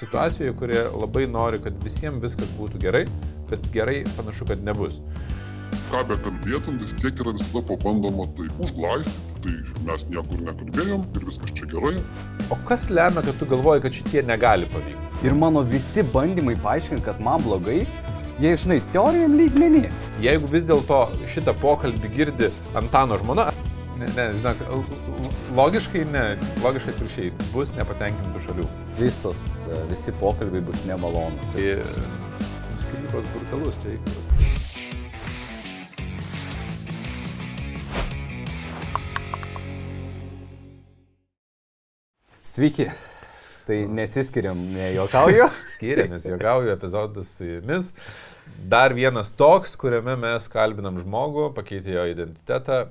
situacijoje, kurie labai nori, kad visiems viskas būtų gerai, bet gerai panašu, kad nebus. Ką be kalbėtum, vis tiek yra visada pabandoma tai užglaistyti, tai mes niekur nekalbėjom ir viskas čia gerai. O kas lemia, kad tu galvoji, kad šitie negali pavykti? Ir mano visi bandymai paaiškinti, kad man blogai, jie išnai teorijam lygmenį. Jeigu vis dėlto šitą pokalbį girdi Antano žmona, ne, ne, žinok, logiškai ne, logiškai atvirkščiai, bus nepatenkintų šalių. Visos, e, visi pokalbiai bus nemalonus. Tai skirybos brutalus reikalas. Sveiki. Tai nesiskiriam, nejokauju. Skiriamės, jogauju epizodas su jumis. Dar vienas toks, kuriame mes kalbinam žmogų, pakeitė jo identitetą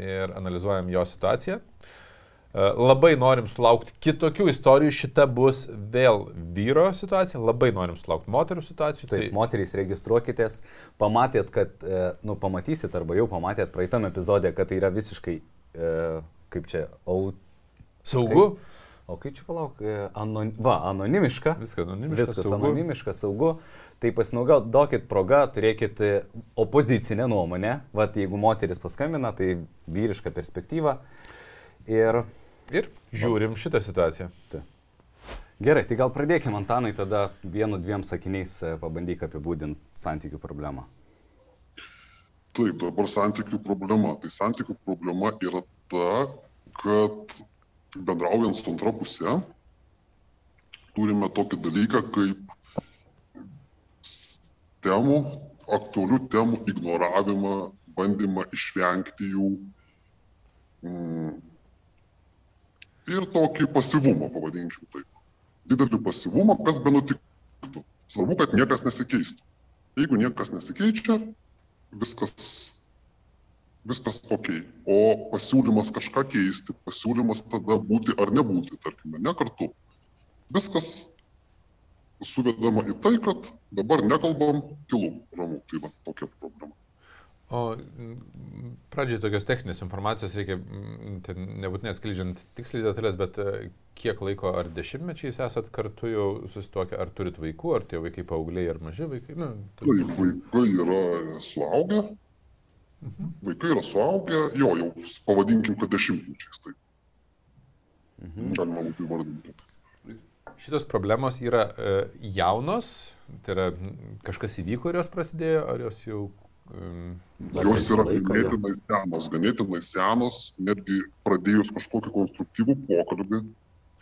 ir analizuojam jo situaciją. E, labai norim sulaukti kitokių istorijų, šita bus vėl vyro situacija, labai norim sulaukti moterų situacijų. Taip, tai... moterys registruokitės, pamatėt, kad, e, nu, pamatysit arba jau pamatėt praeitam epizodė, kad tai yra visiškai, e, kaip čia, aut... Saugu. Kaip? O kaip čia palauk, anon... va, anonimiška. Viskas anonimiška. Viskas saugu. anonimiška, saugu. Tai pasinaudokit progą, turėkit opozicinę nuomonę. Vat jeigu moteris paskambina, tai vyriška perspektyva. Ir Ir žiūrim šitą situaciją. Ta. Gerai, tai gal pradėkime, Antanai, tada vienu, dviem sakiniais e, pabandyk apibūdinti santykių problemą. Taip, dabar santykių problema. Tai santykių problema yra ta, kad bendraujant su antra pusė, turime tokį dalyką kaip temų, aktualių temų ignoravimą, bandymą išvengti jų. Mm, ir tokį pasyvumą, pavadinkim taip. Didelį pasyvumą, kas be nutiktų. Svarbu, kad niekas nesikeistų. Jeigu niekas nesikeičia, viskas, viskas ok. O pasiūlymas kažką keisti, pasiūlymas tada būti ar nebūti, tarkime, ne kartu. Viskas suvedama į tai, kad dabar nekalbam, tylu, ramu. Tai va tokia problema. O pradžiai tokios techninės informacijos reikia, tai nebūtinai atskleidžiant tiksliai detalės, bet e, kiek laiko ar dešimtmečiais esat kartu jau susituokę, ar turit vaikų, ar tie vaikai paaugliai, ar maži vaikai? Nu, tai... Taip, vaikai yra suaugę, mhm. vaikai yra suaugę, jo, jau pavadinkim, kad dešimtmečiais. Taip. Mhm. Galima būtų įvardinti. Šitos problemos yra e, jaunos, tai yra kažkas įvyko ir jos prasidėjo, ar jos jau Jos yra ganėtinai senos, ganėtinai senos, netgi pradėjus kažkokį konstruktyvų pokalbį,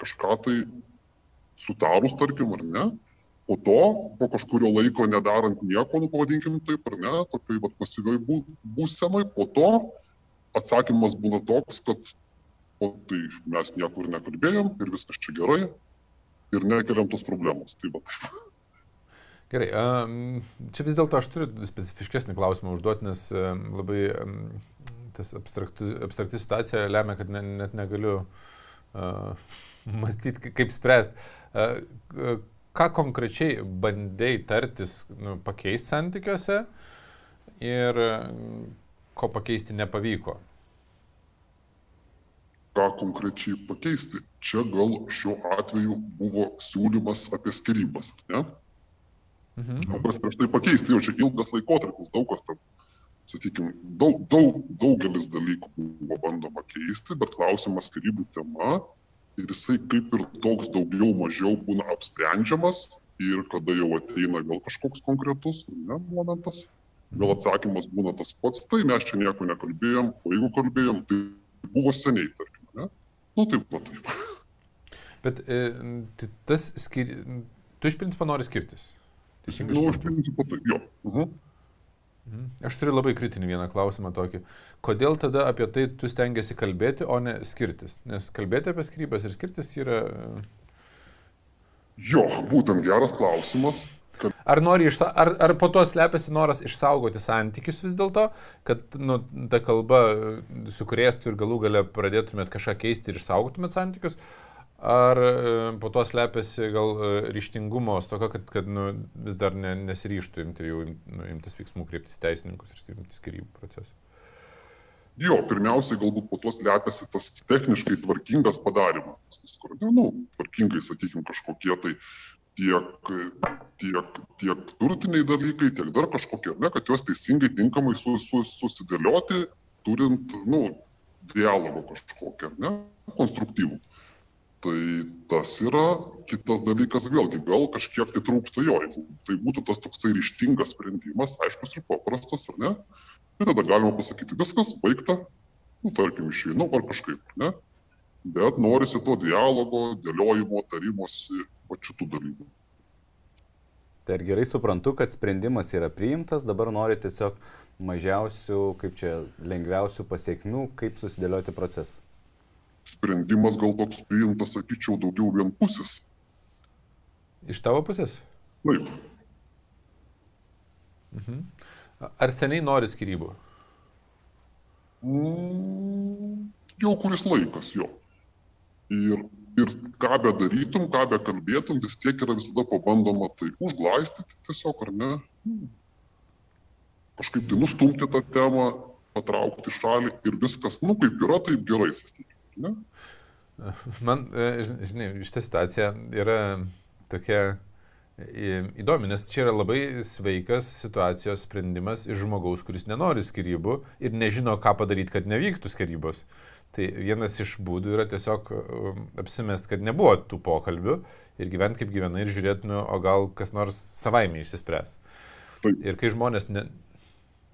kažką tai sutarus, tarkim, ar ne, po to, po kažkurio laiko nedarant nieko, nu pavadinkim taip, ar ne, tokiai vat, pasyviai bū, būsenai, po to atsakymas būna toks, kad o tai mes niekur nekalbėjom ir viskas čia gerai ir nekeliam tos problemos. Tai va, taip. Gerai, čia vis dėlto aš turiu specifiškesnį klausimą užduoti, nes labai tas abstrakti situacija lemia, kad ne, net negaliu uh, mąstyti, kaip spręsti. Uh, ką konkrečiai bandėjai tartis, nu, pakeisti santykiuose ir ko pakeisti nepavyko? Ką konkrečiai pakeisti? Čia gal šiuo atveju buvo siūlymas apie skirybas, ne? Mhm. O kas prieš tai pakeisti, jau čia ilgas laikotarpis, daug kas tam, sakykime, daug, daug, daugelis dalykų buvo bandoma keisti, bet klausimas skirybų tema ir jisai kaip ir toks daugiau mažiau būna apsprendžiamas ir kada jau ateina gal kažkoks konkretus ne, momentas, gal atsakymas būna tas pats, tai mes čia nieko nekalbėjom, o jeigu kalbėjom, tai buvo seniai, tarkim, ne? Nu taip pat taip. Bet e, tai tas skir... tu iš principo nori skirtis. Teisingai. Nu, aš principu tai, jo. Uh -huh. Mhm. Aš turiu labai kritinį vieną klausimą tokį. Kodėl tada apie tai tu stengiasi kalbėti, o ne skirtis? Nes kalbėti apie skirybas ir skirtis yra... Jo, būtent geras klausimas. Kad... Ar, nori išsa... ar, ar po to slepiasi noras išsaugoti santykius vis dėlto, kad nu, ta kalba sukrėstų ir galų gale pradėtumėt kažką keisti ir išsaugotumėt santykius, Ar e, po to slepiasi gal e, ryštingumo stoka, kad, kad nu, vis dar ne, nesiryštų imti jau nu, imtis veiksmų, kreiptis teisininkus ir imtis skirybų procesų? Jo, pirmiausiai galbūt po to slepiasi tas techniškai tvarkingas padarimas, kur, ne, nu, tvarkingai, sakykime, kažkokie tai tiek, tiek, tiek turtiniai dalykai, tiek dar kažkokie, ne, kad juos teisingai, tinkamai su, su, susidėlioti, turint, nu, dialogą kažkokią, ne, konstruktyvų. Tai tas yra kitas dalykas vėlgi, gal kažkiek tai trūksta jo, jeigu tai būtų tas toksai ryštingas sprendimas, aiškus ir paprastas, ar ne, tai tada galima pasakyti viskas, baigta, nu, tarkim, išeinu ar kažkaip, ne, bet norisi to dialogo, dėliojimo, tarimosi, va šitų dalykų. Tai ar gerai suprantu, kad sprendimas yra priimtas, dabar nori tiesiog mažiausių, kaip čia, lengviausių pasiekmių, kaip susidėlioti procesą? Sprendimas gal toks priimtas, sakyčiau, daugiau vienpusis. Iš tavo pusės? Taip. Mhm. Ar seniai nori skirybų? Mm, jau kuris laikas, jo. Ir, ir ką be darytum, ką be kalbėtum, vis tiek yra visada pabandoma tai užglaistyti tiesiog, ar ne? Kažkaip tai nustumti tą temą, patraukti šalį ir viskas, nu kaip yra, taip gerai, sakykime. Ne? Man, e, žinai, šitą situaciją yra tokia įdomi, nes čia yra labai sveikas situacijos sprendimas iš žmogaus, kuris nenori skirybų ir nežino, ką padaryti, kad nevyktų skirybos. Tai vienas iš būdų yra tiesiog um, apsimest, kad nebuvo tų pokalbių ir gyventi kaip gyvenai ir žiūrėti, nu, o gal kas nors savaime išsispręs. Ir kai žmonės, ne,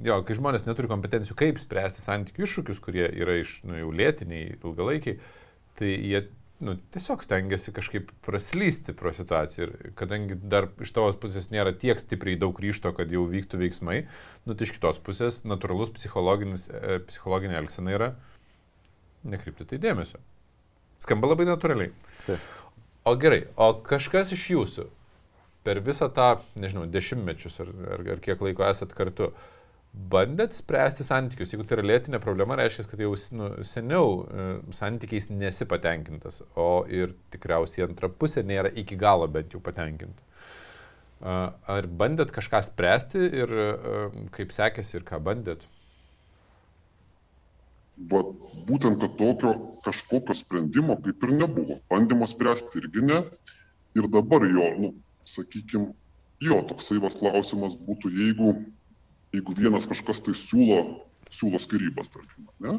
jo, kai žmonės neturi kompetencijų, kaip spręsti santykių iššūkius, kurie yra iš, nu, jau lėtiniai, ilgalaikiai, tai jie nu, tiesiog stengiasi kažkaip praslysti pro situaciją. Ir kadangi dar iš tavo pusės nėra tiek stipriai daug ryšto, kad jau vyktų veiksmai, nu, tai iš kitos pusės natūralus e, psichologinė elgsena yra nekreipti tai dėmesio. Skamba labai natūraliai. Taip. O gerai, o kažkas iš jūsų per visą tą, nežinau, dešimtmečius ar, ar, ar kiek laiko esat kartu, uh, bandėt spręsti santykius. Jeigu tai yra lėtinė problema, reiškia, kad jau nu, seniau e, santykiais nesi patenkintas, o ir tikriausiai antra pusė nėra iki galo bent jau patenkinta. Ar bandėt kažką spręsti ir e, kaip sekėsi ir ką bandėt? Vat, būtent, kad tokio kažkokio sprendimo kaip ir nebuvo. Bandymo spręsti irgi ne. Ir dabar jo, nu, sakykime, jo toksai vat klausimas būtų, jeigu jeigu vienas kažkas tai siūlo, siūlo skirybas, tarkim, ne,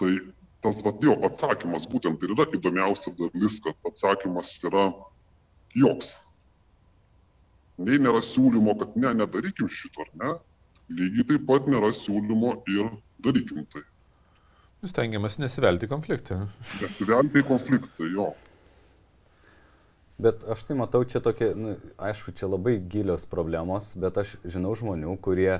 tai tas vat, jo atsakymas būtent ir yra įdomiausia dalis, kad atsakymas yra joks. Nei nėra siūlymo, kad ne, nedarykim šito, ar ne, lygiai taip pat nėra siūlymo ir darykim tai. Jūs tengiamas nesivelti konfliktą. Nesivelti konfliktą, jo. Bet aš tai matau čia tokia, nu, aišku, čia labai gilios problemos, bet aš žinau žmonių, kurie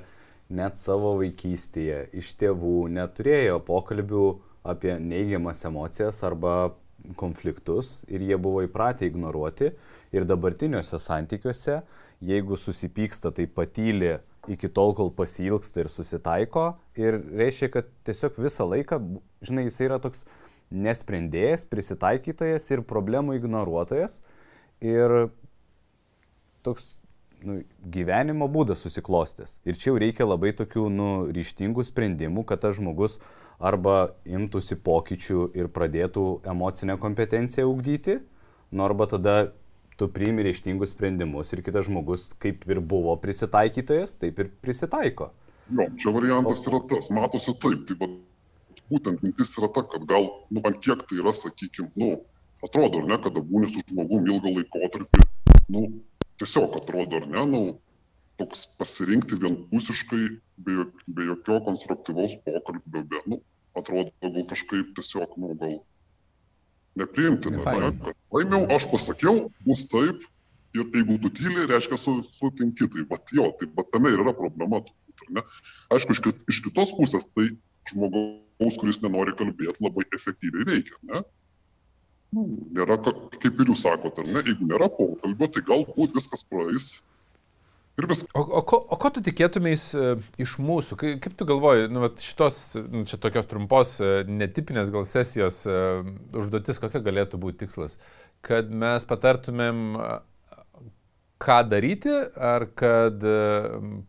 net savo vaikystėje iš tėvų neturėjo pokalbių apie neigiamas emocijas arba konfliktus ir jie buvo įpratę ignoruoti. Ir dabartiniuose santykiuose, jeigu susipyksta, tai patyli iki tol, kol pasilgsta ir susitaiko. Ir reiškia, kad tiesiog visą laiką, žinai, jis yra toks nesprendėjas, prisitaikytojas ir problemų ignoruotojas Ir toks nu, gyvenimo būdas susiklostęs. Ir čia jau reikia labai tokių nu, ryštingų sprendimų, kad tas žmogus arba imtųsi pokyčių ir pradėtų emocinę kompetenciją ugdyti, nu arba tada tu priimi ryštingus sprendimus ir kitas žmogus kaip ir buvo prisitaikytojas, taip ir prisitaiko. Jo, čia variantas yra tas, matosi taip, tai būtent mintis yra ta, kad gal, nu, ant kiek tai yra, sakykime, nu, atrodo, ar ne, kada būni su žmogum ilgą laikotarpį, nu, tiesiog atrodo, ar ne, nu, toks pasirinkti vienpusiškai, be, be jokio konstruktyvaus pokalbio, be, nu, atrodo, gal kažkaip tiesiog, nu, gal nepriimtina, ne, kad laimiau, aš pasakiau, bus taip, ir jeigu tu tyliai, reiškia, su, sutinki, tai, bet jo, tai, bet tame ir yra problema, turbūt, ar ne? Aišku, iš, iš kitos pusės, tai žmogaus, kuris nenori kalbėti, labai efektyviai veikia, ne? Nu, nėra, kaip ir jūs sakote, ne, jeigu nėra pokalbio, tai galbūt viskas praeis. O, o, ko, o ko tu tikėtumės uh, iš mūsų? Kaip, kaip tu galvoji, nu, šitos, nu, čia tokios trumpos, uh, netipinės gal sesijos uh, užduotis, kokia galėtų būti tikslas? Kad mes patartumėm, ką daryti, ar kad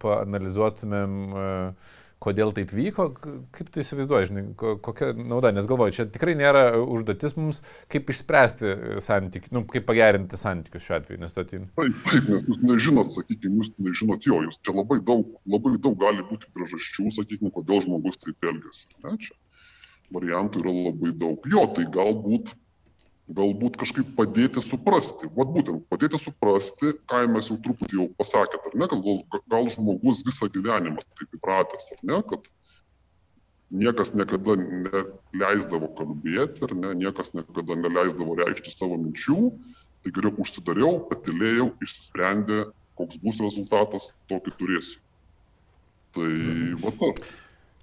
paanalizuotumėm, uh, kodėl taip vyko, kaip tu įsivaizduoji, žinai, kokia nauda, nes galvoju, čia tikrai nėra užduotis mums, kaip išspręsti santykius, nu, kaip pagerinti santykius šiuo atveju, nes tu atėjai. Taip, taip, nes jūs nežinot, sakykime, jūs nežinot jo, jūs čia labai daug, labai daug gali būti priežasčių, sakykime, kodėl žmogus taip elgesi. Ne, čia variantų yra labai daug. Jo, tai galbūt galbūt kažkaip padėti suprasti, vad būtent padėti suprasti, ką mes jau truputį jau pasakėt, ar ne, kad gal, gal žmogus visą gyvenimą taip įpratęs, ar ne, kad niekas niekada neleisdavo kalbėti, ar ne, niekas niekada neleisdavo reikšti savo minčių, tai geriau užsidariau, patilėjau, išsisprendė, koks bus rezultatas, tokį turėsiu. Tai va tas.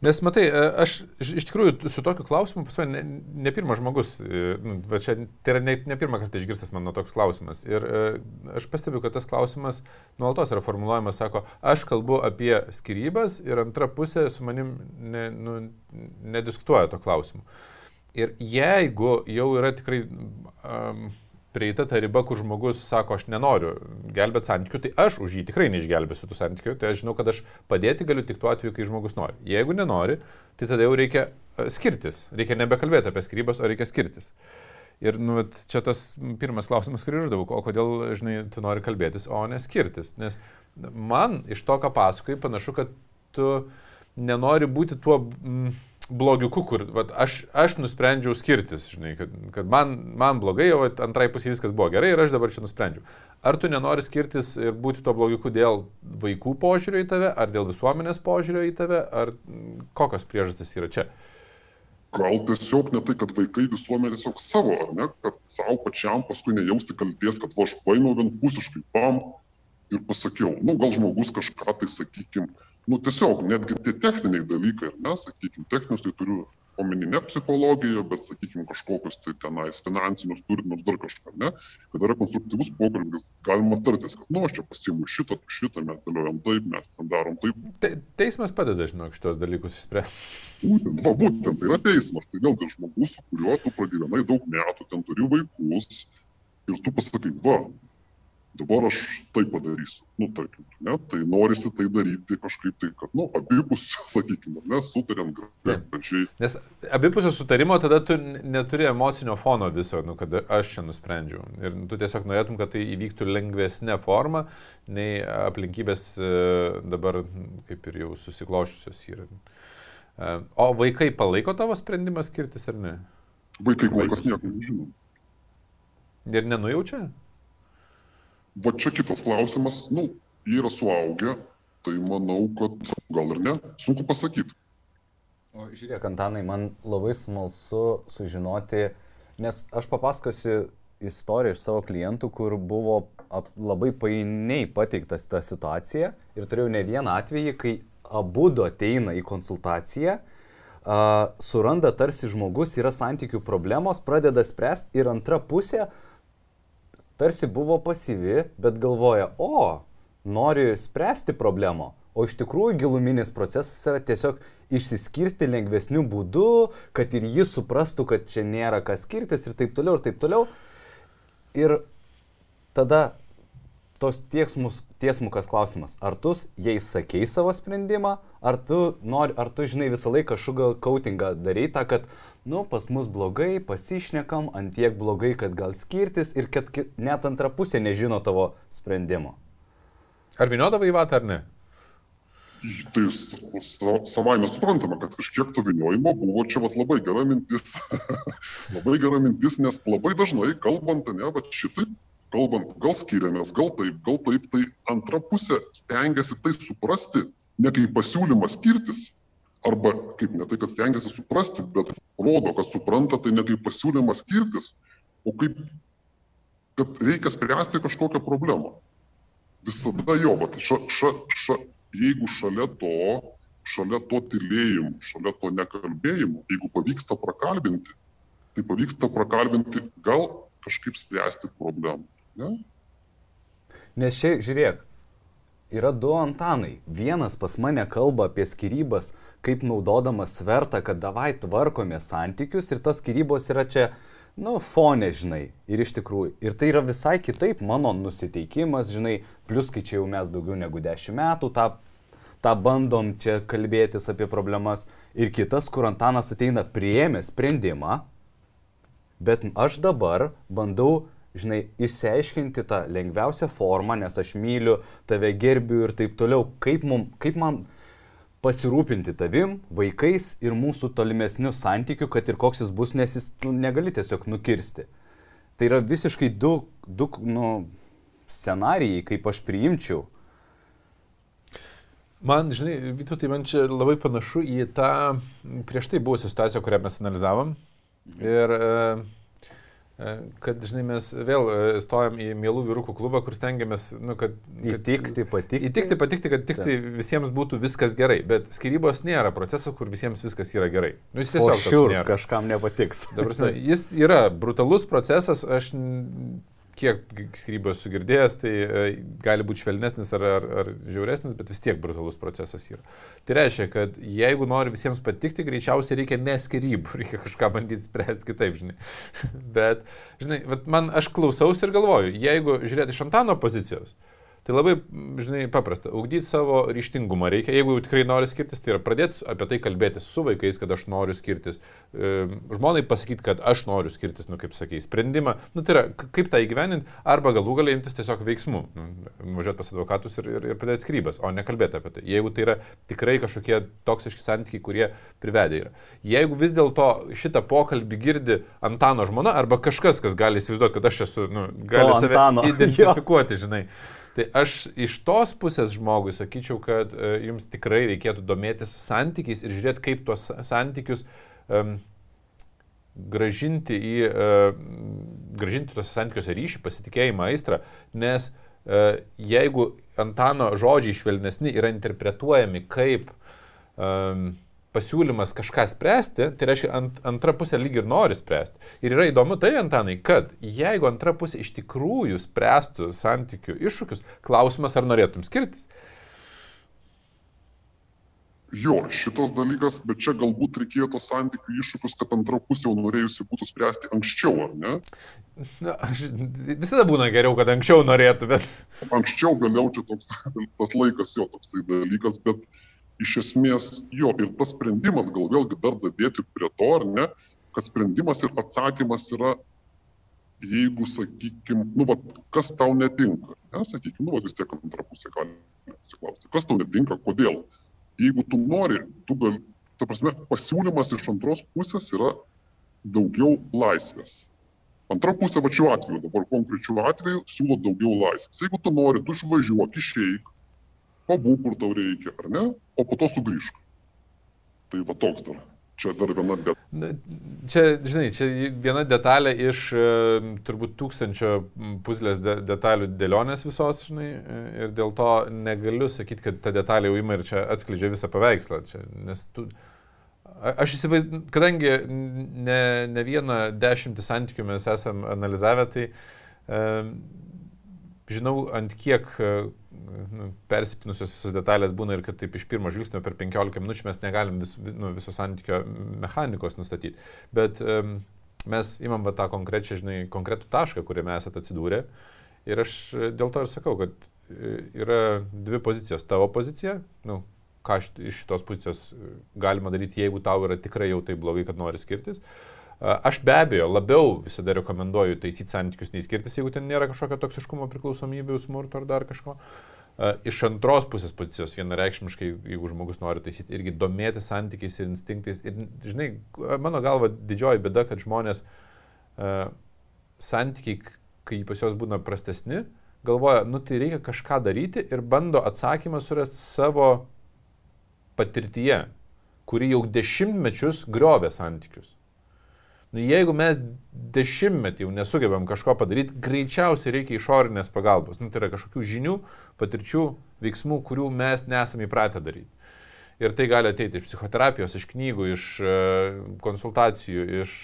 Nes matai, e, aš iš tikrųjų su tokiu klausimu, pas mane ne, ne pirmas žmogus, e, nu, čia tai yra ne, ne pirmą kartą išgirstas mano toks klausimas. Ir e, aš pastebiu, kad tas klausimas nuolatos yra formuluojamas, sako, aš kalbu apie skirybas ir antra pusė su manim ne, nu, nediskutuoja to klausimu. Ir jeigu jau yra tikrai um, prieita ta riba, kur žmogus sako, aš nenoriu gelbėti santykių, tai aš už jį tikrai neišgelbėsiu tų santykių, tai aš žinau, kad aš padėti galiu tik tuo atveju, kai žmogus nori. Jeigu nenori, tai tada jau reikia e, skirtis, reikia nebekalbėti apie skirybas, o reikia skirtis. Ir nu, čia tas pirmas klausimas, kurį uždavau, o kodėl, žinai, tu nori kalbėtis, o ne skirtis. Nes man iš to, ką pasakoji, panašu, kad tu nenori būti tuo... Mm, blogiuku, kur vat, aš, aš nusprendžiau skirtis, žinai, kad, kad man, man blogai, o antrai pusė viskas buvo gerai ir aš dabar čia nusprendžiau. Ar tu nenori skirtis ir būti tuo blogiuku dėl vaikų požiūrio į tave, ar dėl visuomenės požiūrio į tave, ar kokios priežastys yra čia? Gal tiesiog ne tai, kad vaikai visuomenė tiesiog savo, ar ne, kad savo pačiam paskui nejausti kalties, kad va aš paėmiau vienpusiškai pam ir pasakiau, nu gal žmogus kažką tai, sakykime, nu tiesiog netgi tie techniniai dalykai, ar ne, sakykime, techninius tai turiu omeny ne psichologiją, bet, sakykime, kažkokius tai tenais finansinius turinius, dar kažką, ne, kad yra konstruktyvus pokalbis, galima tartis, kad, nu, aš čia pasiimu šitą, šitą, mes dėliojam taip, mes ten darom taip. Te, teismas padeda, žinok, šitos dalykus išspręsti. Būtent, va, būtent, tai yra teismas, tai vėl tai žmogus, su kuriuo tu pragyvenai daug metų, ten turi vaikus ir tu pasakai, va, dabar aš tai padarysiu. Nu, tarkim, ne, tai norisi tai daryti kažkaip tai, kad, nu, abipus, sakykime, mes sutarėm gražiai. Nes abipusio sutarimo tada tu neturi emocinio fono viso, nu, kad aš čia nusprendžiau. Ir tu tiesiog norėtum, kad tai įvyktų lengvesnė forma, nei aplinkybės e, dabar kaip ir jau susiklošusios yra. E, o vaikai palaiko tavo sprendimą skirtis ar ne? Vaikai kol kas nieko nežino. Ir nenujaučia? Va čia kitas klausimas, nu, yra suaugę, tai manau, kad gal ir ne, sunku pasakyti. O žiūrėk, Antanai, man labai smalsu sužinoti, nes aš papasakosiu istoriją iš savo klientų, kur buvo ap, labai painiai pateiktas ta situacija. Ir turėjau ne vieną atvejį, kai abu du ateina į konsultaciją, uh, suranda tarsi žmogus, yra santykių problemos, pradeda spręsti ir antra pusė tarsi buvo pasyvi, bet galvoja, o, nori spręsti problemą. O iš tikrųjų giluminis procesas yra tiesiog išsiskirti lengvesniu būdu, kad ir jis suprastų, kad čia nėra kas skirtis ir taip toliau, ir taip toliau. Ir tada tos tiesmus, tiesmukas klausimas, ar tu jais sakei savo sprendimą, ar tu, nori, ar tu žinai visą laiką sugar coatingą darai tą, kad nu, pas mus blogai, pasišnekam, ant tiek blogai, kad gal skirtis ir kad net antra pusė nežino tavo sprendimo. Ar viniodavai į vatą ar ne? Tai savai mes suprantame, kad kažkiek to viniojimo buvo čia vat, labai gera mintis. labai gera mintis, nes labai dažnai kalbant, ne, bet šitaip, kalbant, gal skiriamės, gal taip, gal taip, tai antra pusė stengiasi tai suprasti, ne kaip pasiūlymas skirtis, arba kaip ne tai, kad stengiasi suprasti, bet rodo, kad supranta, tai ne kaip pasiūlymas skirtis, o kaip, kad reikia spręsti kažkokią problemą. Visada jo, bet ša, ša, ša, jeigu šalia to, šalia to tylėjimo, šalia to nekalbėjimo, jeigu pavyksta prakalbinti, tai pavyksta prakalbinti gal kažkaip spręsti problemą. Ne? Nes čia, žiūrėk, yra du Antanai. Vienas pas mane kalba apie skirybas, kaip naudodamas svertą, kad davai tvarkome santykius ir tas skirybos yra čia, nu, fonė, žinai. Ir iš tikrųjų, ir tai yra visai kitaip mano nusiteikimas, žinai, plus kai čia jau mes daugiau negu dešimt metų tą, tą bandom čia kalbėtis apie problemas. Ir kitas, kur Antanas ateina prieėmė sprendimą, bet aš dabar bandau, žinai, išsiaiškinti tą lengviausią formą, nes aš myliu, tave gerbiu ir taip toliau, kaip, mum, kaip man pasirūpinti tavim, vaikais ir mūsų tolimesnių santykių, kad ir koks jis bus, nes jis nu, negali tiesiog nukirsti. Tai yra visiškai du, du nu, scenarijai, kaip aš priimčiau. Man, žinai, Vytu, tai man čia labai panašu į tą prieš tai buvusią situaciją, kurią mes analizavom. Ir e, e kad, žinai, mes vėl e, stojam į mielų vyrukų klubą, kur stengiamės, nu, kad, kad... Įtikti, patikti. Įtikti, patikti, kad tik tai visiems būtų viskas gerai. Bet skirybos nėra procesas, kur visiems viskas yra gerai. Nu, jis tiesiog sure, kažkam nepatiks. Dabar, jis yra brutalus procesas, aš kiek skirybos sugirdėjęs, tai e, gali būti švelnesnis ar, ar, ar žiauresnis, bet vis tiek brutalus procesas yra. Tai reiškia, kad jeigu nori visiems patikti, greičiausiai reikia ne skirybų, reikia kažką bandyti spręsti kitaip, žinai. bet, žinai, man aš klausausi ir galvoju, jeigu žiūrėti iš Antano pozicijos, Tai labai, žinai, paprasta. Ugdyti savo ryštingumą reikia. Jeigu jau tikrai nori skirtis, tai yra pradėti apie tai kalbėti su vaikais, kad aš noriu skirtis. Žmonai pasakyti, kad aš noriu skirtis, nu kaip sakai, sprendimą. Nu tai yra, kaip tą įgyveninti, arba galų galiai imtis tiesiog veiksmų. Nu, važiuoti pas advokatus ir, ir, ir pradėti skrybas, o ne kalbėti apie tai. Jeigu tai yra tikrai kažkokie toksiški santykiai, kurie privedė yra. Jeigu vis dėlto šitą pokalbį girdi Antano žmona arba kažkas, kas gali įsivaizduoti, kad aš esu, nu, gali save Antano. identifikuoti, žinai. Tai aš iš tos pusės žmogui sakyčiau, kad uh, jums tikrai reikėtų domėtis santykiais ir žiūrėti, kaip tuos santykius um, gražinti į, uh, gražinti tuos santykiuose ryšį, pasitikėjimą, aistrą, nes uh, jeigu Antano žodžiai švelnesni yra interpretuojami kaip um, pasiūlymas kažką spręsti, tai reiškia, ant, antra pusė lyg ir nori spręsti. Ir yra įdomu tai, Antanai, kad jeigu antra pusė iš tikrųjų spręstų santykių iššūkius, klausimas, ar norėtum skirtis. Jo, šitas dalykas, bet čia galbūt reikėtų santykių iššūkius, kad antra pusė jau norėjusi būtų spręsti anksčiau, ar ne? Na, aš, visada būna geriau, kad anksčiau norėtų, bet... Anksčiau vėliau čia toks, tas laikas jo toksai dalykas, bet uh, iš esmės jo ir tas sprendimas, gal vėlgi dar dadėti prie to, ar ne, kad sprendimas ir atsakymas yra, jeigu, sakykime, nu, va, kas tau netinka, ne, sakykime, nu, va, vis tiek antrą pusę galime pasiklausti, kas tau netinka, kodėl. Jeigu tu nori, tu gali, ta prasme, pasiūlymas iš antros pusės yra daugiau laisvės. Antra pusė, va šiuo atveju, dabar konkrečiu atveju, siūlo daugiau laisvės. Jeigu tu nori, tu išvažiuok, išeik, pabūk, kur tau reikia, ar ne, o po to sugrįžk. Tai va toks dar. Čia dar viena detalė. Čia, žinai, čia viena detalė iš e, turbūt tūkstančio puzlės de, detalių dėlionės visos, žinai, ir dėl to negaliu sakyti, kad ta detalė jau ima ir čia atskleidžia visą paveikslą. Čia, nes tu, aš įsivaizduoju, kadangi ne, ne vieną dešimtį santykių mes esame analizavę, tai um, žinau, ant kiek nu, persipinusios visos detalės būna ir kad taip iš pirmo žvilgsnio per 15 minučių mes negalim vis, nu, viso santykio mechanikos nustatyti. Bet um, mes imam va tą konkrečią, žinai, konkretų tašką, kuriame esate atsidūrę. Ir aš dėl to ir sakau, kad e, yra dvi pozicijos. Tavo pozicija, nu, ką iš šitos pozicijos e, galima daryti, jeigu tau yra tikrai jau taip blogai, kad nori skirtis. Aš be abejo labiau visada rekomenduoju taisyti santykius, nei skirtis, jeigu ten nėra kažkokio toksiškumo priklausomybių, smurto ar dar kažko. Iš antros pusės pozicijos vienareikšmiškai, jeigu žmogus nori taisyti, irgi domėti santykiais ir instinktais. Ir, žinai, mano galva didžioji bėda, kad žmonės uh, santykiai, kai pas juos būna prastesni, galvoja, nu tai reikia kažką daryti ir bando atsakymą surasti savo patirtyje, kuri jau dešimtmečius griovė santykius. Nu, jeigu mes dešimtmetį jau nesugebėm kažko padaryti, greičiausiai reikia išorinės pagalbos. Nu, tai yra kažkokių žinių, patirčių, veiksmų, kurių mes nesame įpratę daryti. Ir tai gali ateiti iš psichoterapijos, iš knygų, iš e, konsultacijų, iš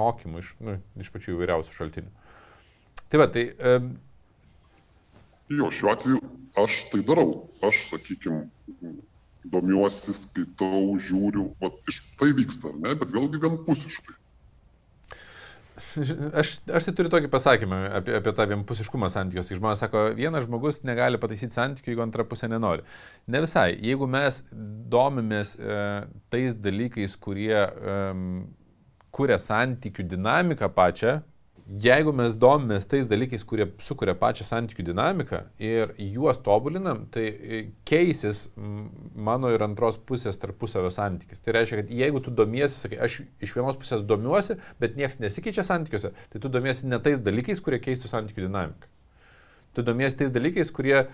mokymų, iš, nu, iš pačių įvairiausių šaltinių. Tai va, tai... Um... Jo, šiuo atveju aš tai darau. Aš, sakykime, domiuosi, skaitau, žiūriu, vat, iš tai vyksta, ne, bet vėlgi vienpusiškai. Aš, aš tai turiu tokį pasakymą apie, apie tą vienpusiškumą santykiuose. Žmonės sako, vienas žmogus negali pataisyti santykių, jeigu antra pusė nenori. Ne visai. Jeigu mes domimės e, tais dalykais, kurie e, kuria santykių dinamiką pačią, jeigu mes domimės tais dalykais, kurie sukuria pačią santykių dinamiką ir juos tobulinam, tai e, keisis mano ir antros pusės tarpusavio santykis. Tai reiškia, kad jeigu tu domiesi, sakai, aš iš vienos pusės domiuosi, bet niekas nesikeičia santykiuose, tai tu domiesi ne tais dalykais, kurie keistų santykių dinamiką. Tu domiesi tais dalykais, kurie,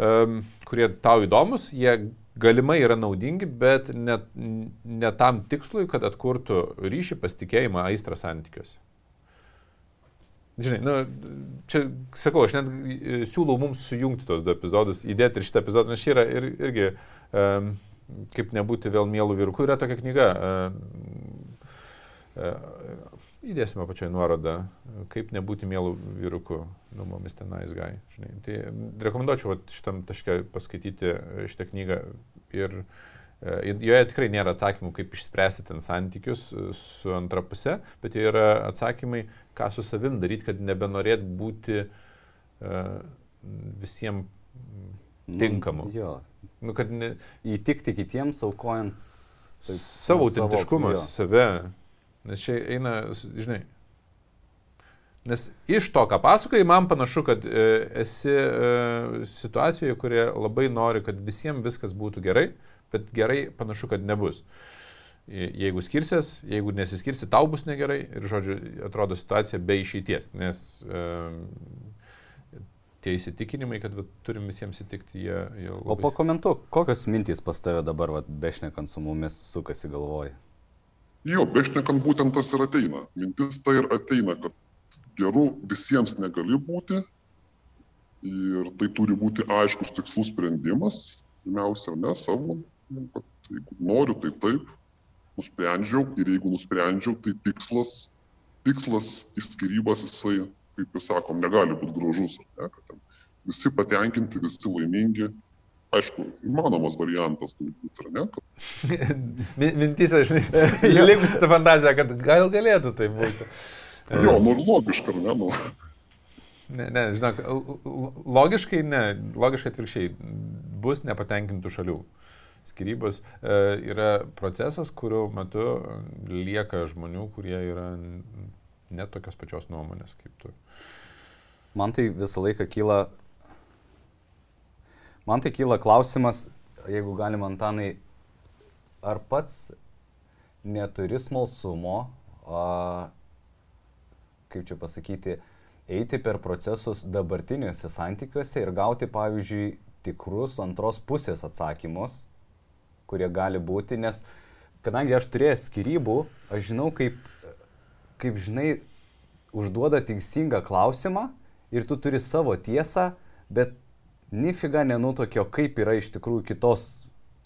um, kurie tau įdomus, jie galimai yra naudingi, bet ne, ne tam tikslui, kad atkurtų ryšį, pasitikėjimą, aistrą santykiuose. Žinai, nu, čia sakau, aš net e, siūlau mums sujungti tos du epizodus, įdėti ir šitą epizodą, nes čia yra ir, irgi, um, kaip nebūti vėl mielų vyrukų, yra tokia knyga. Um, uh, įdėsime pačioj nuorodą, kaip nebūti mielų vyrukų, nu, mumis tenais gai. Žinai. Tai rekomenduočiau vat, šitam taške paskaityti šitą knygą ir uh, E, joje tikrai nėra atsakymų, kaip išspręsti ten santykius e, su antra pusė, bet jie yra atsakymai, ką su savim daryti, kad nebenorėt būti uh, visiems tinkamu. Nu, jo. Nu, kad ne... Įtikti kitiems, aukojant taip, savo autentiškumą, save. Nes čia eina, žinai, Nes iš to, ką pasakoji, man panašu, kad e, esi e, situacijoje, kurie labai nori, kad visiems viskas būtų gerai, bet gerai panašu, kad nebus. Jeigu skirsies, jeigu nesiskirsi, tau bus negerai ir, žodžiu, atrodo situacija be išeities, nes e, tie įsitikinimai, kad va, turim visiems įtikti, jie... jie labai... O pakomentuok, kokios mintys pas tave dabar, va, bešnekant su mumis, sukasi galvoj? Jo, bešnekant būtent tas ir ateina. Mintis tai ir ateina, kad geru visiems negali būti ir tai turi būti aiškus tikslus sprendimas, pirmiausia, ne savo kad jeigu noriu, tai taip, nusprendžiau ir jeigu nusprendžiau, tai tikslas, tikslas į skirybas jisai, kaip jūs sakom, negali būti gražus, ne, kad ten visi patenkinti, visi laimingi. Aišku, įmanomas variantas turbūt, ar ne? Kad... Mintys, aš žinai, likusi ta fantazija, kad gal galėtų tai būti. Jo, nu ir logiška, ar ne? Nu. Ne, ne, žinok, logiškai ne, logiškai atvirkščiai bus nepatenkintų šalių. Uh, skirybos e, yra procesas, kurio metu lieka žmonių, kurie yra net tokios pačios nuomonės kaip tu. Man tai visą laiką kyla, man tai kyla klausimas, jeigu galima, Antanai, ar pats neturi smalsumo, a, kaip čia pasakyti, eiti per procesus dabartiniuose santykiuose ir gauti, pavyzdžiui, tikrus antros pusės atsakymus, kurie gali būti, nes kadangi aš turėjau skirybų, aš žinau, kaip, kaip žinai, užduoda teisingą klausimą ir tu turi savo tiesą, bet nifiga nenutokio, kaip yra iš tikrųjų kitos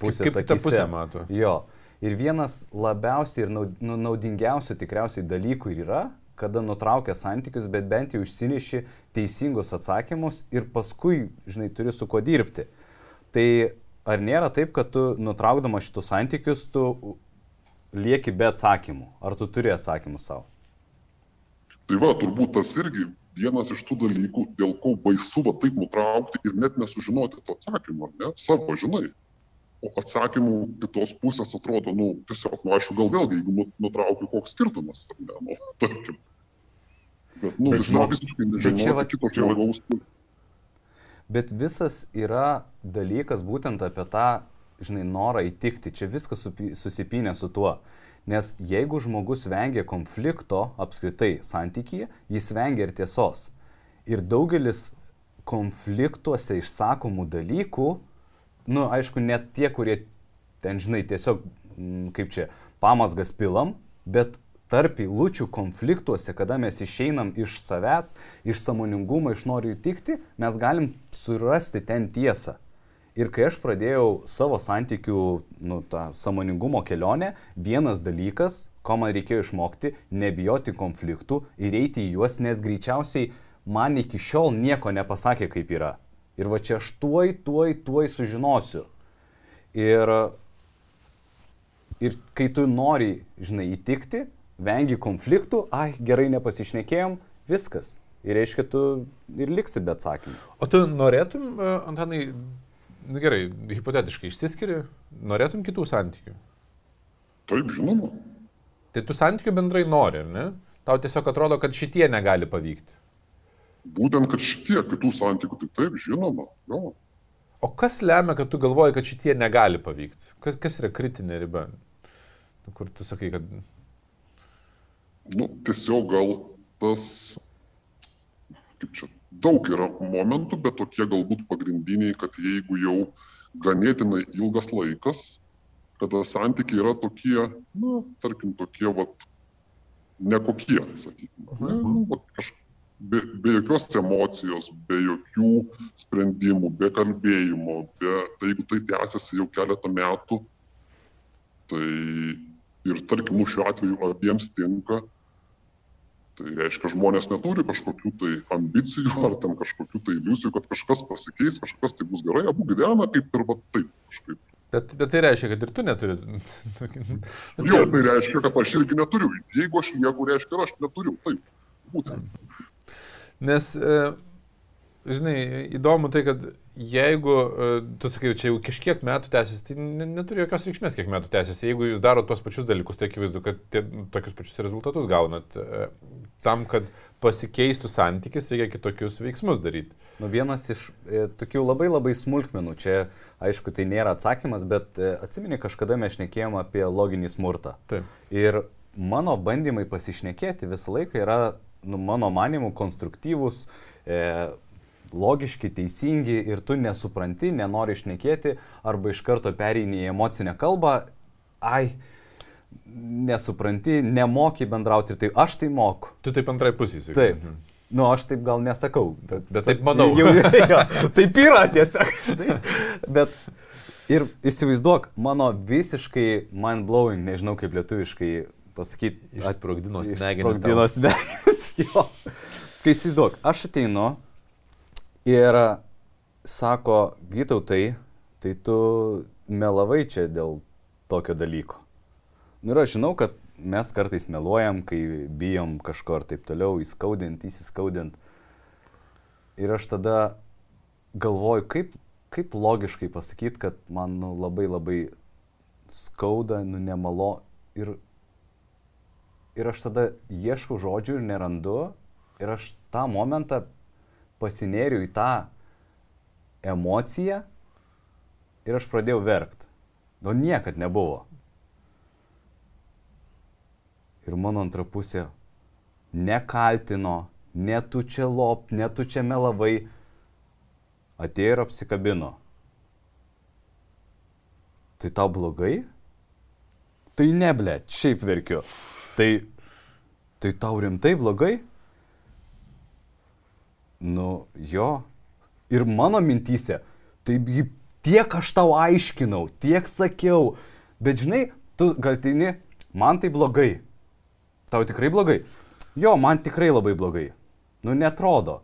pusės. Kaip, kaip kita pusė mato. Jo. Ir vienas labiausiai ir nu, naudingiausių tikriausiai dalykų yra, kada nutraukia santykius, bet bent jau išsineši teisingus atsakymus ir paskui, žinai, turi su kuo dirbti. Tai ar nėra taip, kad tu nutraukdama šitus santykius, tu lieki be atsakymų? Ar tu turi atsakymų savo? Tai va, turbūt tas irgi vienas iš tų dalykų, dėl ko baisu va taip nutraukti ir net nesužinoti to atsakymo, ne? Savo žinai. O atsakymų kitos pusės atrodo, nu, tiesiog, nu, aišku, gal vėlgi, jeigu nu, nutraukiu, koks skirtumas, ne, nu, tarkim. Bet, nu, bet, visiškai nežinoti kito žmogaus. Bet visas yra dalykas būtent apie tą, žinai, norą įtikti. Čia viskas susipinė su tuo. Nes jeigu žmogus vengia konflikto apskritai santykyje, jis vengia ir tiesos. Ir daugelis konfliktuose išsakomų dalykų, nu, aišku, net tie, kurie ten, žinai, tiesiog, mm, kaip čia, pamasgas pilam, bet tarp eilučių konfliktuose, kada mes išeinam iš savęs, iš samoningumo, iš noriu įtikti, mes galim surasti ten tiesą. Ir kai aš pradėjau savo santykių, nu, tą samoningumo kelionę, vienas dalykas, ko man reikėjo išmokti, nebijoti konfliktų ir eiti į juos, nes greičiausiai man iki šiol nieko nepasakė, kaip yra. Ir va čia aš tuoj, tuoj, tuoj sužinosiu. Ir, ir kai tu nori, žinai, įtikti, vengi konfliktų, ai, gerai nepasišnekėjom, viskas. Ir reiškia, tu ir liksi be atsakymų. O tu norėtum, e, Antanai, na gerai, hipotetiškai išsiskiri, norėtum kitų santykių? Taip, žinoma. Tai tu santykių bendrai nori, ar ne? Tau tiesiog atrodo, kad šitie negali pavykti. Būtent, kad šitie kitų santykių, tai taip, žinoma. Jo. O kas lemia, kad tu galvoji, kad šitie negali pavykti? Kas, kas yra kritinė riba? Nu, Kur tu sakai, kad... Nu, tiesiog gal tas, kaip čia, daug yra momentų, bet tokie galbūt pagrindiniai, kad jeigu jau ganėtinai ilgas laikas, kada santykiai yra tokie, na, tarkim, tokie, vat, nekokie, sakykime. Ne, nu, vat, kaž, be, be jokios emocijos, be jokių sprendimų, be kalbėjimo, be, tai jeigu tai tęsiasi jau keletą metų, tai ir tarkim, nu, šiuo atveju abiems tinka, tai reiškia, žmonės neturi kažkokių tai ambicijų ar ten kažkokių tai iliuzijų, kad kažkas pasikeis, kažkas tai bus gerai, abu gyvena kaip ir va taip kažkaip. Bet, bet tai reiškia, kad ir tu neturi. Jo, tai reiškia, kad aš irgi neturiu. Jeigu aš lieku, reiškia, aš neturiu. Taip, būtent. Nes, e, žinai, įdomu tai, kad jeigu, e, tu sakai, čia jau kažkiek metų tęsiasi, tai ne- neturi jokios reikšmės, kiek metų tęsiasi. Jeigu jūs darote tuos pačius dalykus, tai akivaizdu, kad tie, tokius pačius rezultatus gaunat. Tam, kad pasikeistų santykis, reikia kitokius veiksmus daryti. Nu, vienas iš e, tokių labai labai smulkmenų, čia aišku tai nėra atsakymas, bet e, atsimeni, kažkada mes šnekėjom apie loginį smurtą. Taip. Ir mano bandymai pasišnekėti visą laiką yra, nu, mano manimu, konstruktyvūs, e, logiški, teisingi ir tu nesupranti, nenori išnekėti arba iš karto pereini į emocinę kalbą, ai, nesupranti, nemoki bendrauti ir tai aš tai moku. Tu taip antrai pusė sakai. Taip. Mhm. Nu, aš taip gal nesakau, bet, Bet taip manau. Jau, jo, taip yra tiesiog. žinai. Bet ir įsivaizduok, mano visiškai mind blowing, nežinau kaip lietuviškai pasakyti. Išsprogdino smegenis Išsprogdino smegenis, jo. Kai įsivaizduok, aš ateinu ir sako, Vytautai, tai tu melavai čia dėl tokio dalyko. Nu ir aš žinau, kad mes kartais meluojam, kai bijom kažko ir taip toliau, įskaudint, įsiskaudint. Ir aš tada galvoju, kaip, kaip logiškai pasakyti, kad man nu, labai labai skauda, nu nemalo. Ir, ir aš tada ieškau žodžių ir nerandu. Ir aš tą momentą pasinėriu į tą emociją ir aš pradėjau verkti. Nu niekad nebuvo. Ir mano antra pusė nekaltino, ne tu čia lop, ne tu čia melavai, atėjo ir apsikabino. Tai tau blogai? Tai ne, ble, šiaip verkiu. Tai, tai tau rimtai blogai? Nu, jo. Ir mano mintys, tai gi- tiek aš tau aiškinau, tiek sakiau, bet žinai, tu galtini, man tai blogai. Tau tikrai blogai? Jo, man tikrai labai blogai. Nu, netrodo.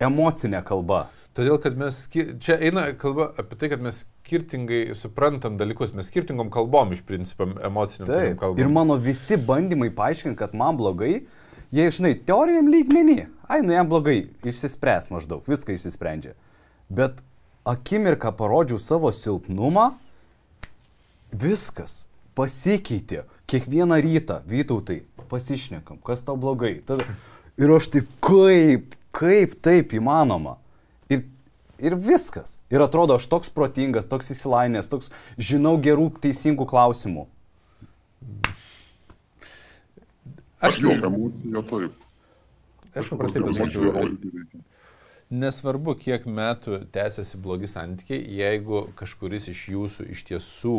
Emocinė kalba. Todėl, kad mes, čia eina kalba apie tai, kad mes skirtingai suprantam dalykus, mes skirtingom kalbom iš principo emociniam kalbom. Ir mano visi bandymai paaiškinti, kad man blogai, jie, žinai, teoriniam lygmenį. Ai, nu jam blogai, išsispręs maždaug, viską išsisprendžia. Bet akimirką parodžiau savo silpnumą, viskas pasikeitė. Kiekvieną rytą, Vytautai, pasišnekam, kas tau blogai. Tada, ir aš taip, kaip, kaip taip įmanoma. Ir, ir viskas. Ir atrodo, aš toks protingas, toks įsilainęs, toks žinau gerų, teisingų klausimų. Aš, Jo, emocija taip. aš paprastai pasakyčiau, nesvarbu, kiek metų tęsiasi blogi santykiai, jeigu kažkuris iš jūsų iš tiesų,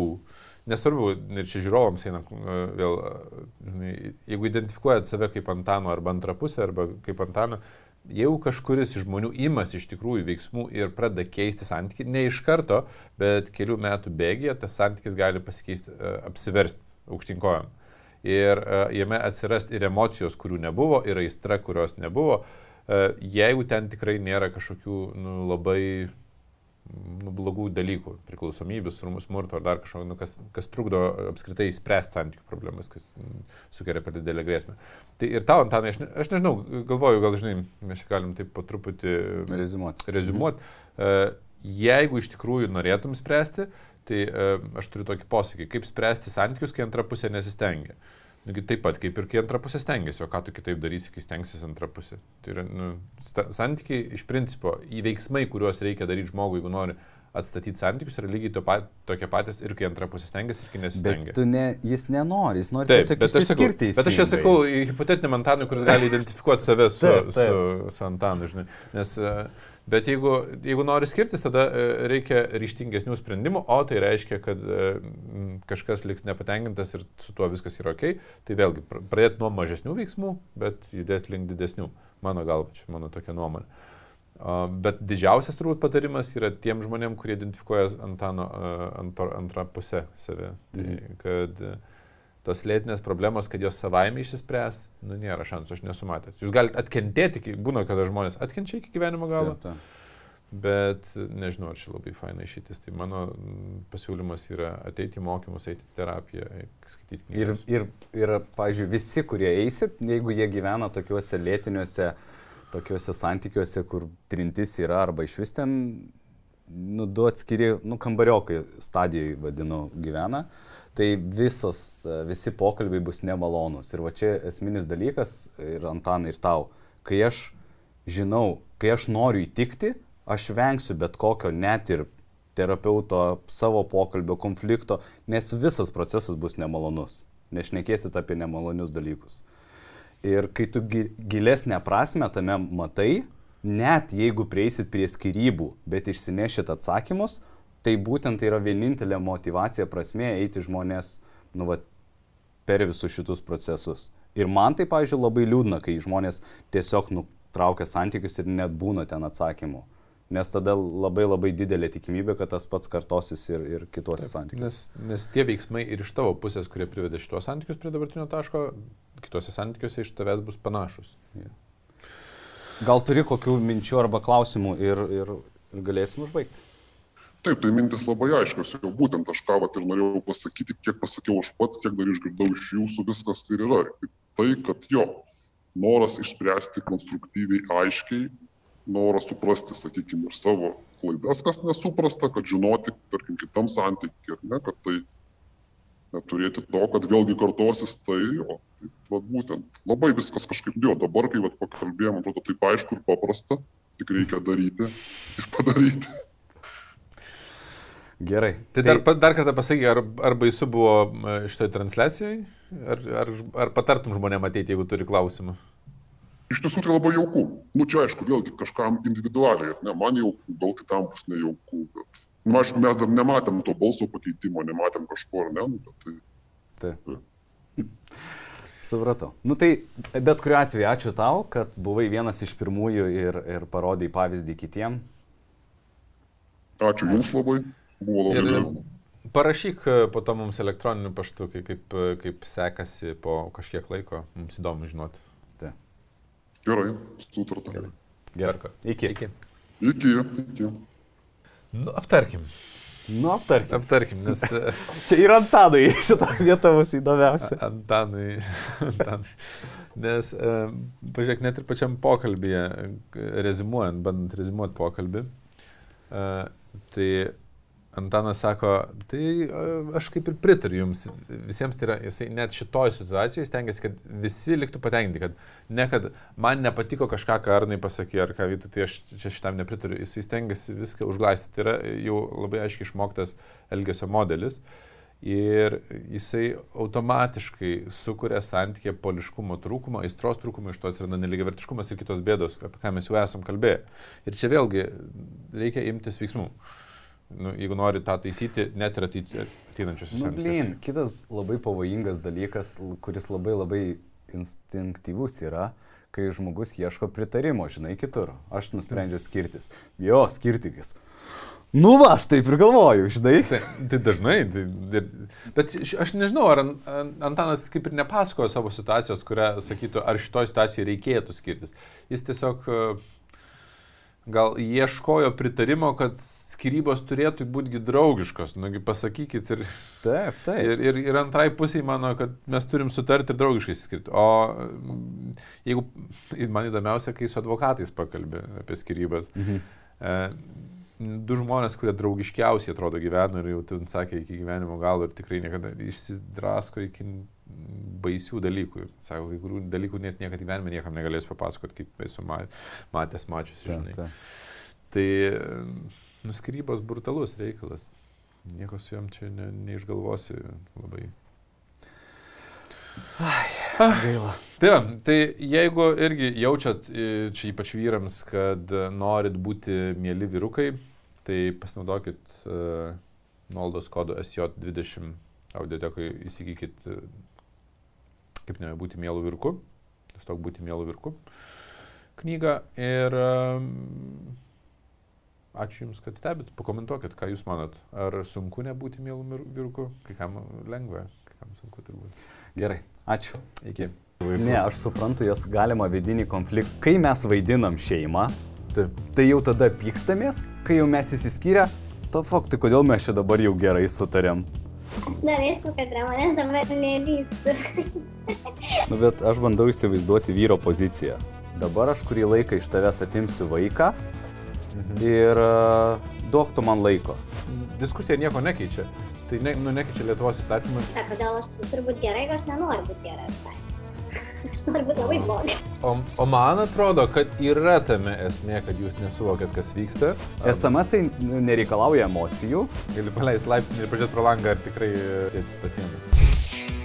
nesvarbu, ir čia žiūrovams eina e, vėl, e, jeigu identifikuojat save kaip Antano arba antrą pusę, arba kaip Antano, jeigu kažkuris iš žmonių imasi iš tikrųjų veiksmų ir pradeda keisti santykių, ne iš karto, bet kelių metų bėgėje tas santykis gali pasikeisti, e, apsiversti aukštinkojam. Ir jame atsirast ir emocijos, kurių nebuvo, ir aistra, kurios nebuvo. Jeigu ten tikrai nėra kažkokių nu, labai nu, blogų dalykų, priklausomybės, smurto ar dar kažko, nu, kas, kas trukdo apskritai spręsti santykių problemas, kas sukelia per didelę grėsmę. Tai ir tau, Antanai, aš, ne, aš nežinau, galvoju, gal žinai, mes čia galim taip po truputį Rezumuoti. rezumuoti. Mhm. Jeigu iš tikrųjų norėtum spręsti, tai e, aš turiu tokį posakį, kaip spręsti santykius, kai antra pusė nesistengia. Nugi taip pat kaip ir kai antra pusė stengiasi, o ką tu kitaip darysi, kai stengsis antra pusė. Tai yra, nu, santykiai iš principo, į veiksmai, kuriuos reikia daryti žmogui, jeigu nori atstatyti santykius, yra lygiai to pat, tokie patys ir kai antra pusė stengiasi, ir kai nesistengia. Bet ne, jis nenori, jis nori taip, tiesiog bet aš sakau, išsiskirti. bet aš čia sakau hipotetiniam Antanui, kuris gali identifikuoti save su, Taip, taip. su, su Antanu, žinai. Nes, e, bet jeigu, jeigu nori skirtis, tada e, reikia ryštingesnių sprendimų, o tai reiškia, kad e, kažkas liks nepatenkintas ir su tuo viskas yra ok. Tai vėlgi, pr- pradėti nuo mažesnių veiksmų, bet judėti link didesnių. Mano galva, čia mano tokia nuomonė. Bet didžiausias turbūt patarimas yra tiem žmonėm, kurie identifikuoja Antano antro, antrą pusę save. Tai Mhm. kad e, tos lėtinės problemos, kad jos savaime išsispręs, nu nėra šansų, aš nesu matęs. Jūs galite atkentėti, iki- būna, kada žmonės atkenčia iki gyvenimo galo, Taip, taip. bet nežinau, ar čia labai faina išeitis. Tai mano mm, pasiūlymas yra ateiti į mokymus, eiti į terapiją, skaityti Ir, knygas. ir, ir, pavyzdžiui, visi, kurie eisit, jeigu jie gyvena tokiuose lėtiniuose, tokiuose santykiuose, kur trintis yra, arba iš vis ten, nu, du atskiri, nu, kambariokai stadijai vadinu gyvena, tai visos, e, visi pokalbiai bus nemalonūs. Ir va čia esminis dalykas ir Antanai, ir tau, kai aš žinau, kai aš noriu įtikti, aš vengsiu bet kokio net ir terapeuto, savo pokalbio, konflikto, nes visas procesas bus nemalonus. Nešnekėsit apie nemalonius dalykus. Ir kai tu gi- gilesnę prasme tame matai, net jeigu prieisit prie skirybų, bet išsinešit atsakymus, tai būtent tai yra vienintelė motivacija prasme eiti žmonės nu, va, per visus šitus procesus. Ir man tai, pavyzdžiui, labai liūdna, kai žmonės tiesiog nutraukia santykius ir net būna ten atsakymų. Nes tada labai labai didelė tikimybė, kad tas pats kartosis ir, ir kituose santykiuose. Nes, nes tie veiksmai ir iš tavo pusės, kurie privedė šitos santykius prie dabartinio taško, kitose santykiuose iš tavęs bus panašus. Gal turi kokių minčių arba klausimų ir, ir, ir galėsim užbaigti? Taip, tai mintis labai aiškios, jau būtent aš ką vat ir norėjau pasakyti, kiek pasakiau aš pats, kiek dar išgirdau iš jūsų, viskas tai yra. Tai, kad jo, noras išspręsti konstruktyviai, aiškiai, noras suprasti, sakykime, ir savo klaidas, kas nesuprasta, kad žinoti, tarkim, kitam santykiui, ar ne, kad tai neturėti to, kad vėlgi kartosis tai, o tai, vat, būtent, labai viskas kažkaip, jo, dabar, kai vat, pakalbėjom, atrodo taip aišku ir paprasta, tik reikia daryti ir padaryti. Gerai. Tai dar, pa- dar kartą pasakyk, ar, ar baisu buvo e, šitoj transliacijai, ar, ar, ar patartum žmonėm ateiti, jeigu turi klausimų? Iš tiesų tai labai jauku. Nu čia aišku, vėlgi kažkam individualiai, ne, man jauku, gal kitam bus nejauku, bet... Na, nu, aišku, mes dar nematėm to balso pakeitimo, nematėm kažko, ar ne, nu, bet tai... Taip. Supratau. Nu tai bet kuriuo atveju ačiū tau, kad buvai vienas iš pirmųjų ir, ir parodai pavyzdį kitiem. Ačiū Jums labai, buvo labai Ir- malonu. Parašyk e, po to mums elektroniniu paštu, kai- kaip, e, kaip sekasi po kažkiek laiko, mums įdomu žinoti. Gerai, sutarta. Gerai. Gerai. Iki. Iki. Iki, iki. Nu, aptarkim, Nu, aptarkim. aptarkim, nes e, Čia ir Antadai šitą vietą bus įdomiausia. Antanui, Antanui. Nes, pažiūrėk, net ir pačiam pokalbėje, rezimuojant, bandant rezimuoti pokalbį, tai Antanas sako, tai e, aš kaip ir pritariu jums, visiems tai yra, jisai net šitoje situacijoje stengiasi, kad visi liktų patenkinti, kad ne, kad man nepatiko kažką, ką Arnai pasakė, ar ką Vytų, tai aš čia šitam nepritariu, jisai stengiasi viską užglaistyti, tai yra jau labai aiškiai išmoktas elgesio modelis. Ir jisai automatiškai sukuria santykį poliškumo trūkumą, aistros trūkumą, iš to atsiranda neligiavertiškumas ir kitos bėdos, apie ką mes jau esam kalbėję. Ir čia vėlgi reikia imtis veiksmų. Nu, jeigu nori tą taisyti, net ir ateinančius Nu, blin, kitas labai pavojingas dalykas, kuris labai labai instinktyvus yra, kai žmogus ieško pritarimo, žinai, kitur. Aš nusprendžiau skirtis. Jo, skirtikis. Nu va, aš taip ir galvoju, žinai. Tai, tai dažnai, tai, ir, bet aš nežinau, ar An- An- Antanas kaip ir nepasakojo savo situacijos, kurią sakytų, ar šitoje situacijoje reikėtų skirtis. Jis tiesiog e, gal ieškojo pritarimo, kad skirybos turėtų būti draugiškos, nugi pasakykit ir, Taip, taip. ir, ir, ir antrai pusiai mano, kad mes turim sutarti ir draugiškai skirti. O jeigu, man įdomiausia, kai su advokatais pakalbė apie skirybas. Mhm. E, du žmonės, kurie draugiškiausiai atrodo gyveno ir jau ten sakė iki gyvenimo galo ir tikrai niekada išsidrasko iki baisių dalykų. Ir sako, kai kurių dalykų net niekada gyvenime niekam negalės papasakoti, kaip esu ma- matęs, mačius, žinai. taip. Tai nuskirybos brutalus reikalas. Nieko su jam čia ne, neišgalvosi labai. Gaila. Tai, va, tai jeigu irgi jaučiat, e, čia ypač vyrams, kad e, norit būti mėly vyrukai, tai pasinaudokit uh, nuolaidos kodu SJ20 audiotekoje įsigykit, e, kaip nebūti mėlų virku, tiesiog būti mėlų virku knygą ir um, ačiū Jums, kad stebit, pakomentuokit, ką Jūs manot. Ar sunku nebūti mėlų mir- vyruku, kai kam lengva, kai kam sunku turbūt. Gerai, ačiū. Iki. Ne, aš suprantu, jos galima vidinį konfliktą. Kai mes vaidinam šeimą, Taip. tai jau tada pykstamės, kai jau mes įsiskyrę, to faktai, kodėl mes čia dabar jau gerai sutarėm. Aš norėčiau, kad manęs dabar nelystų. Nu, bet aš bandau įsivaizduoti vyro poziciją. Dabar aš kurį laiką iš tavęs atimsiu vaiką Mhm. ir uh, duok tu man laiko. Diskusija nieko nekeičia. Tai ne, nu, nekeičia Lietuvos įstatymą. Ta, kodėl aš turiu būti gerai, aš nenoriu būti gerai visai. Aš noriu būti labai bloga. O, o man atrodo, kad yra tame esmė, kad jūs nesuvokėt, kas vyksta. SMS nereikalauja emocijų. Gali paleisti laiptinį ir pažiūrėti pro langą, ar tikrai tėtis pasiemė.